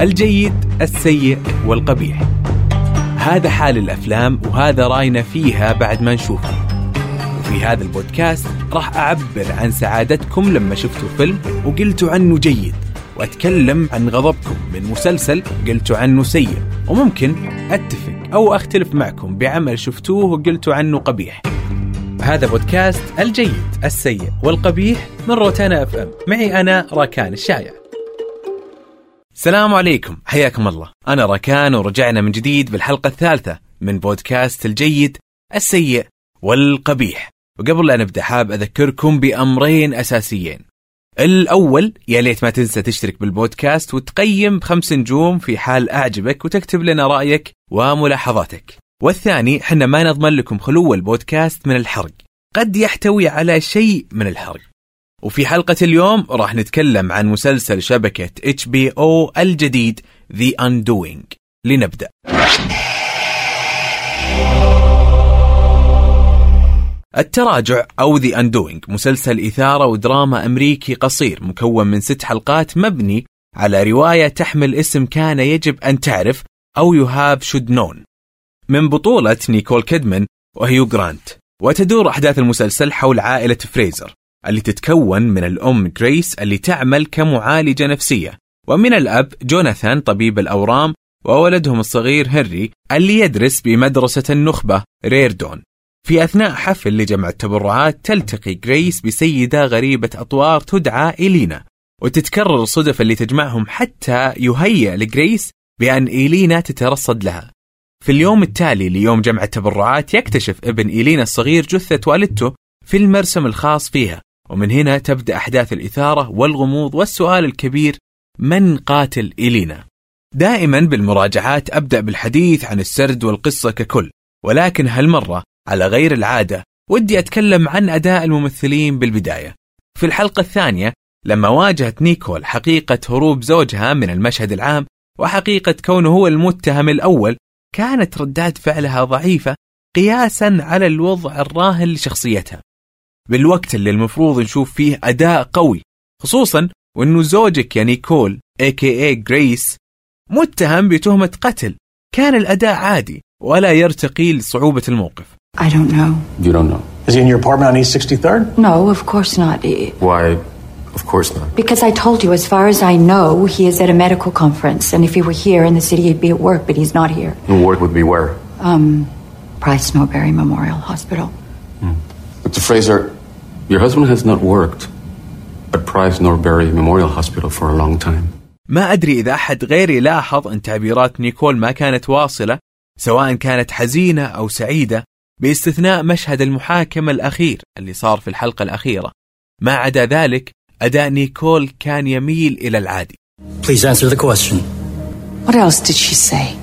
الجيد السيء والقبيح. هذا حال الأفلام وهذا رأينا فيها بعد ما نشوفها وفي هذا البودكاست راح أعبر عن سعادتكم لما شفتوا فيلم وقلتوا عنه جيد وأتكلم عن غضبكم من مسلسل قلتوا عنه سيء. وممكن أتفق أو أختلف معكم بعمل شفتوه وقلتوا عنه قبيح. هذا بودكاست الجيد السيء والقبيح من روتانا أف إم. معي أنا راكان الشايع. السلام عليكم. حياكم الله. أنا راكان ورجعنا من جديد بالحلقة الثالثة من بودكاست الجيد السيء والقبيح. وقبل لا نبدأ حاب أذكركم بأمرين أساسيين. الأول يا ليت ما تنسى تشترك بالبودكاست وتقيم بخمس نجوم في حال أعجبك وتكتب لنا رأيك وملاحظاتك. والثاني حنا ما نضمن لكم خلو البودكاست من الحرق. قد يحتوي على شيء من الحرق. وفي حلقة اليوم راح نتكلم عن مسلسل شبكة HBO الجديد The Undoing. لنبدأ. التراجع أو The Undoing مسلسل إثارة ودراما أمريكي قصير مكون من ست حلقات مبني على رواية تحمل اسم كان يجب أن تعرف أو You Have Should Known. من بطولة نيكول كيدمان وهيو جرانت وتدور أحداث المسلسل حول عائلة فريزر. اللي تتكون من الأم جريس اللي تعمل كمعالجة نفسية. ومن الأب جوناثان طبيب الأورام وولدهم الصغير هنري اللي يدرس بمدرسة النخبة ريردون. في أثناء حفل لجمع التبرعات تلتقي جريس بسيدة غريبة أطوار تدعى إلينا. وتتكرر الصدف اللي تجمعهم حتى يهيأ لجريس بأن إيلينا تترصد لها. في اليوم التالي ليوم جمع التبرعات يكتشف ابن إيلينا الصغير جثة والدته في المرسم الخاص فيها. ومن هنا تبدأ أحداث الإثارة والغموض والسؤال الكبير من قاتل إيلينا؟ دائما بالمراجعات أبدأ بالحديث عن السرد والقصة ككل ولكن هالمرة على غير العادة ودي أتكلم عن أداء الممثلين بالبداية في الحلقة الثانية لما واجهت نيكول حقيقة هروب زوجها من المشهد العام وحقيقة كونه هو المتهم الأول كانت ردات فعلها ضعيفة قياسا على الوضع الراهن لشخصيتها بالوقت اللي المفروض نشوف فيه أداء قوي خصوصا وأنه زوجك يا نيكول a.k.a. جريس متهم بتهمة قتل كان الأداء عادي ولا يرتقي لصعوبة الموقف I don't know. You don't know. Is he in your apartment on East 63rd? No, of course not. Why? Of course not. Because I told you, as far as I know, he is at a medical conference. And if he were here in the city, he'd be at work, but he's not here. The ward would be where? Um, Price Snowberry Memorial Hospital. Fraser, your husband has not worked at Price Norbury Memorial Hospital for a long time. ما أدري إذا أحد غيري لاحظ أن تعبيرات نيكول ما كانت واصلة سواء كانت حزينة أو سعيدة باستثناء مشهد المحاكمة الأخير اللي صار في الحلقة الأخيرة ما عدا ذلك أداء نيكول كان يميل إلى العادي Please answer the question What else did she say?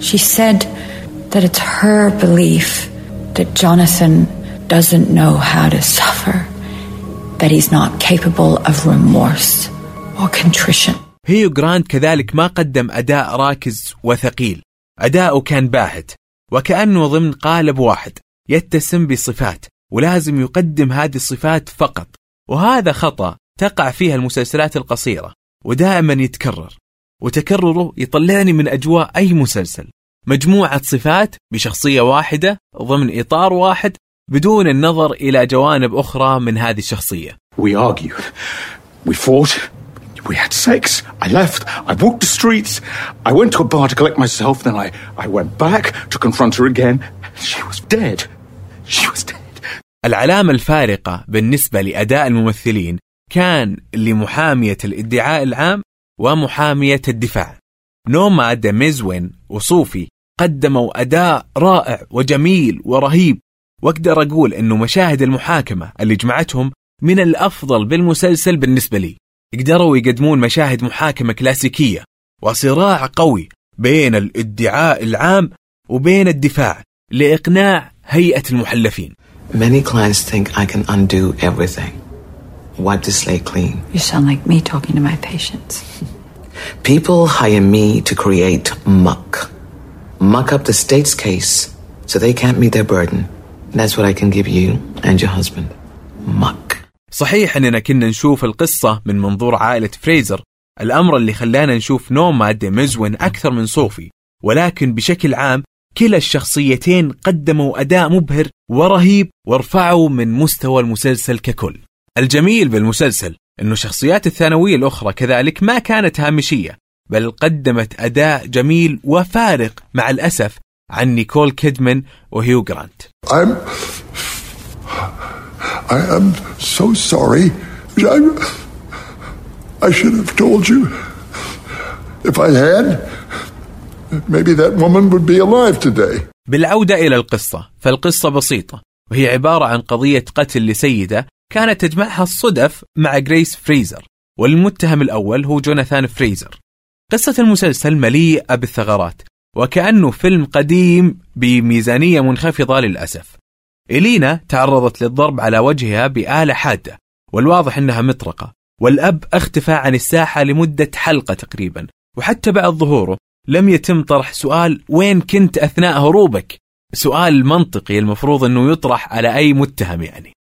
She said that it's her belief that Jonathan doesn't know how to suffer, that he's not capable of remorse or contrition. هيو جرانت كذلك ما قدم أداء راكز وثقيل. أداؤه كان باهت وكأنه ضمن قالب واحد يتسم بصفات ولازم يقدم هذه الصفات فقط. وهذا خطأ تقع فيها المسلسلات القصيرة ودائما يتكرر وتكرره يطلعني من أجواء أي مسلسل. مجموعة صفات بشخصية واحدة ضمن إطار واحد بدون النظر إلى جوانب أخرى من هذه الشخصية We argued. We fought. We had sex. I left. I walked the streets. I went to a bar to collect myself. Then I, I went back to confront her again. She was dead. She was dead. العلامة الفارقة بالنسبة لأداء الممثلين كان لمحامية الادعاء العام ومحامية الدفاع نوما دميزوين وصوفي قدموا أداء رائع وجميل ورهيب واقدر أقول أنه مشاهد المحاكمة اللي جمعتهم من الأفضل بالمسلسل بالنسبة لي قدروا يقدمون مشاهد محاكمة كلاسيكية وصراع قوي بين الادعاء العام وبين الدفاع لإقناع هيئة المحلفين Many clients think I can undo everything, wipe the slate clean. You sound like me talking to my patients. People hire me to create muck, muck up the state's case so they can't meet their burden. That's what I can give you and your husband. Muck. صحيح أننا كنا نشوف القصة من منظور عائلة فريزر الأمر اللي خلانا نشوف نوماد مزون أكثر من صوفي ولكن بشكل عام كلا الشخصيتين قدموا أداء مبهر ورهيب وارفعوا من مستوى المسلسل ككل الجميل بالمسلسل أنه الشخصيات الثانوية الأخرى كذلك ما كانت هامشية بل قدمت أداء جميل وفارق مع الأسف عن نيكول كيدمان وهيو جرانت I'm. I am so sorry. I, I should have told you. If I had, maybe that woman would be alive today. بالعودة إلى القصة فالقصة بسيطة وهي عبارة عن قضية قتل لسيدة كانت تجمعها الصدف مع جريس فريزر والمتهم الأول هو جوناثان فريزر قصة المسلسل مليئة بالثغرات وكأنه فيلم قديم بميزانية منخفضة للأسف. إلينا تعرضت للضرب على وجهها بآلة حادة والواضح أنها مطرقة والأب أختفى عن الساحة لمدة حلقة تقريبا وحتى بعد ظهوره لم يتم طرح سؤال وين كنت أثناء هروبك؟ سؤال منطقي المفروض أنه يطرح على أي متهم يعني.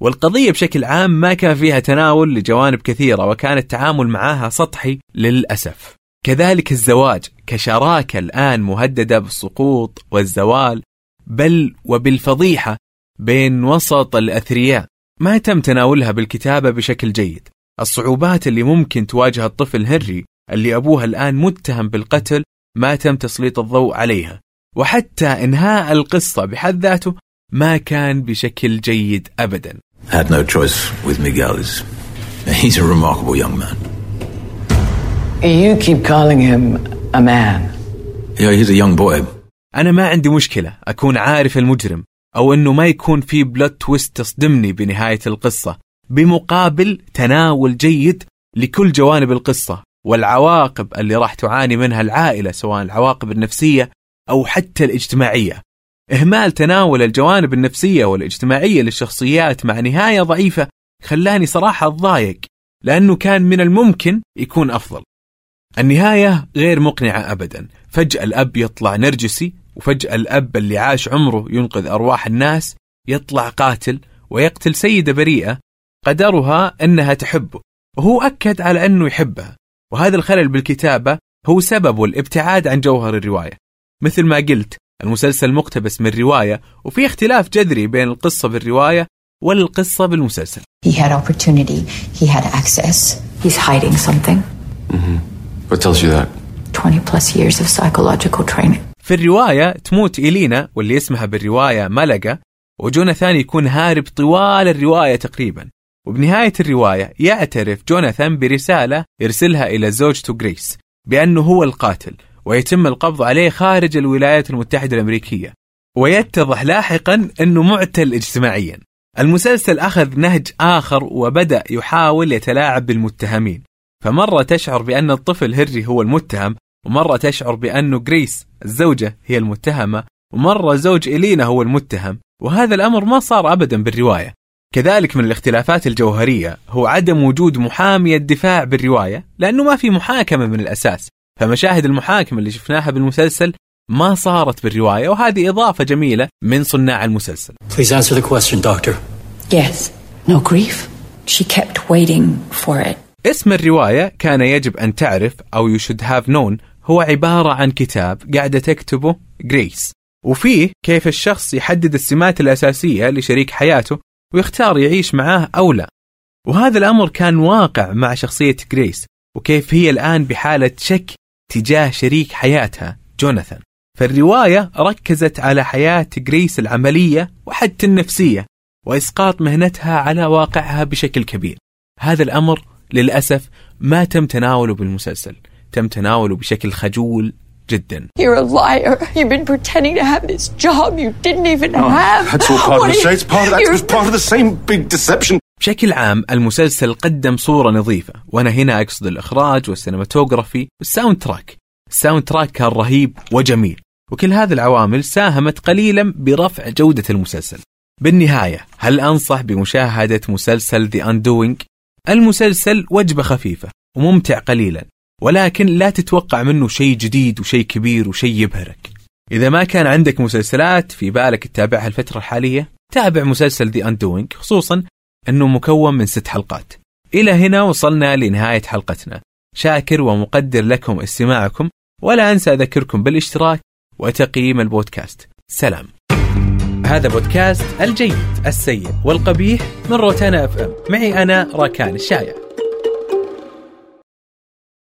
والقضية بشكل عام ما كان فيها تناول لجوانب كثيرة وكان التعامل معها سطحي للأسف. كذلك الزواج كشراكة الآن مهددة بالسقوط والزوال بل وبالفضيحة بين وسط الأثرياء ما تم تناولها بالكتابة بشكل جيد الصعوبات اللي ممكن تواجه الطفل هنري اللي أبوها الآن متهم بالقتل ما تم تسليط الضوء عليها وحتى إنهاء القصة بحد ذاته ما كان بشكل جيد أبدا Had no choice with Miguel. He's, a remarkable young man. You keep calling him a man. Yeah, he's a young boy. أنا ما عندي مشكلة أكون عارف المجرم أو أنه ما يكون في بلوت تويست تصدمني بنهاية القصة بمقابل تناول جيد لكل جوانب القصة والعواقب اللي راح تعاني منها العائلة سواء العواقب النفسية أو حتى الاجتماعية إهمال تناول الجوانب النفسية والاجتماعية للشخصيات مع نهاية ضعيفة خلاني صراحة أتضايق لأنه كان من الممكن يكون أفضل النهاية غير مقنعة أبدا. فجأة الأب يطلع نرجسي وفجأة الأب اللي عاش عمره ينقذ أرواح الناس يطلع قاتل ويقتل سيدة بريئة قدرها أنها تحبه. وهو أكد على أنه يحبها. وهذا الخلل بالكتابة هو سبب الابتعاد عن جوهر الرواية. مثل ما قلت المسلسل مقتبس من رواية وفي اختلاف جذري بين القصة بالرواية والقصة بالمسلسل. He had opportunity, he had access. He's hiding something. What tells you that? 20 plus years of psychological training. في الرواية تموت إلينا واللي اسمها بالرواية ملقا وجوناثان يكون هارب طوال الرواية تقريبا وبنهاية الرواية يعترف جوناثان برسالة يرسلها إلى زوجته جريس بأنه هو القاتل ويتم القبض عليه خارج الولايات المتحدة الأمريكية ويتضح لاحقا أنه معتل اجتماعيا المسلسل أخذ نهج آخر وبدأ يحاول يتلاعب بالمتهمين فمرة تشعر بأن الطفل هنري هو المتهم ومرة تشعر بأنه جريس الزوجة هي المتهمة ومرة زوج إلينا هو المتهم وهذا الأمر ما صار أبدا بالرواية كذلك من الاختلافات الجوهرية هو عدم وجود محامي الدفاع بالرواية لأنه ما في محاكمة من الأساس فمشاهد المحاكمة اللي شفناها بالمسلسل ما صارت بالرواية وهذه إضافة جميلة من صناع المسلسل Please answer the question, Doctor. Yes. No grief? She kept waiting for it. اسم الرواية كان يجب أن تعرف أو you should have known. هو عبارة عن كتاب قاعدة تكتبه جريس وفيه كيف الشخص يحدد السمات الأساسية لشريك حياته ويختار يعيش معاه أو لا. وهذا الأمر كان واقع مع شخصية جريس وكيف هي الآن بحالة شك تجاه شريك حياتها جوناثان فالرواية ركزت على حياة جريس العملية وحتى النفسية وإسقاط مهنتها على واقعها بشكل كبير. هذا الأمر للأسف ما تم تناوله بالمسلسل تم تناوله بشكل خجول جدا You're a liar. You've been pretending to have this job you didn't even have. That's all part of the. Part of that was part of the same big deception. بشكل عام المسلسل قدم صورة نظيفة وأنا هنا أقصد الإخراج وال cinematography وال soundtrack ال soundtrack كان رهيب وجميل وكل هذه العوامل ساهمت قليلا برفع جودة المسلسل بالنهاية هل أنصح بمشاهدة مسلسل The Undoing؟ المسلسل وجبة خفيفة وممتع قليلا ولكن لا تتوقع منه شيء جديد وشيء كبير وشيء يبهرك. إذا ما كان عندك مسلسلات في بالك تتابعها الفترة الحالية تابع مسلسل The Undoing خصوصا أنه مكون من ست حلقات. إلى هنا وصلنا لنهاية حلقتنا. شاكر ومقدر لكم استماعكم ولا أنسى أذكركم بالاشتراك وتقييم البودكاست. سلام. هذا بودكاست الجيد السيء والقبيح من روتانا أف إم. معي أنا راكان الشايع.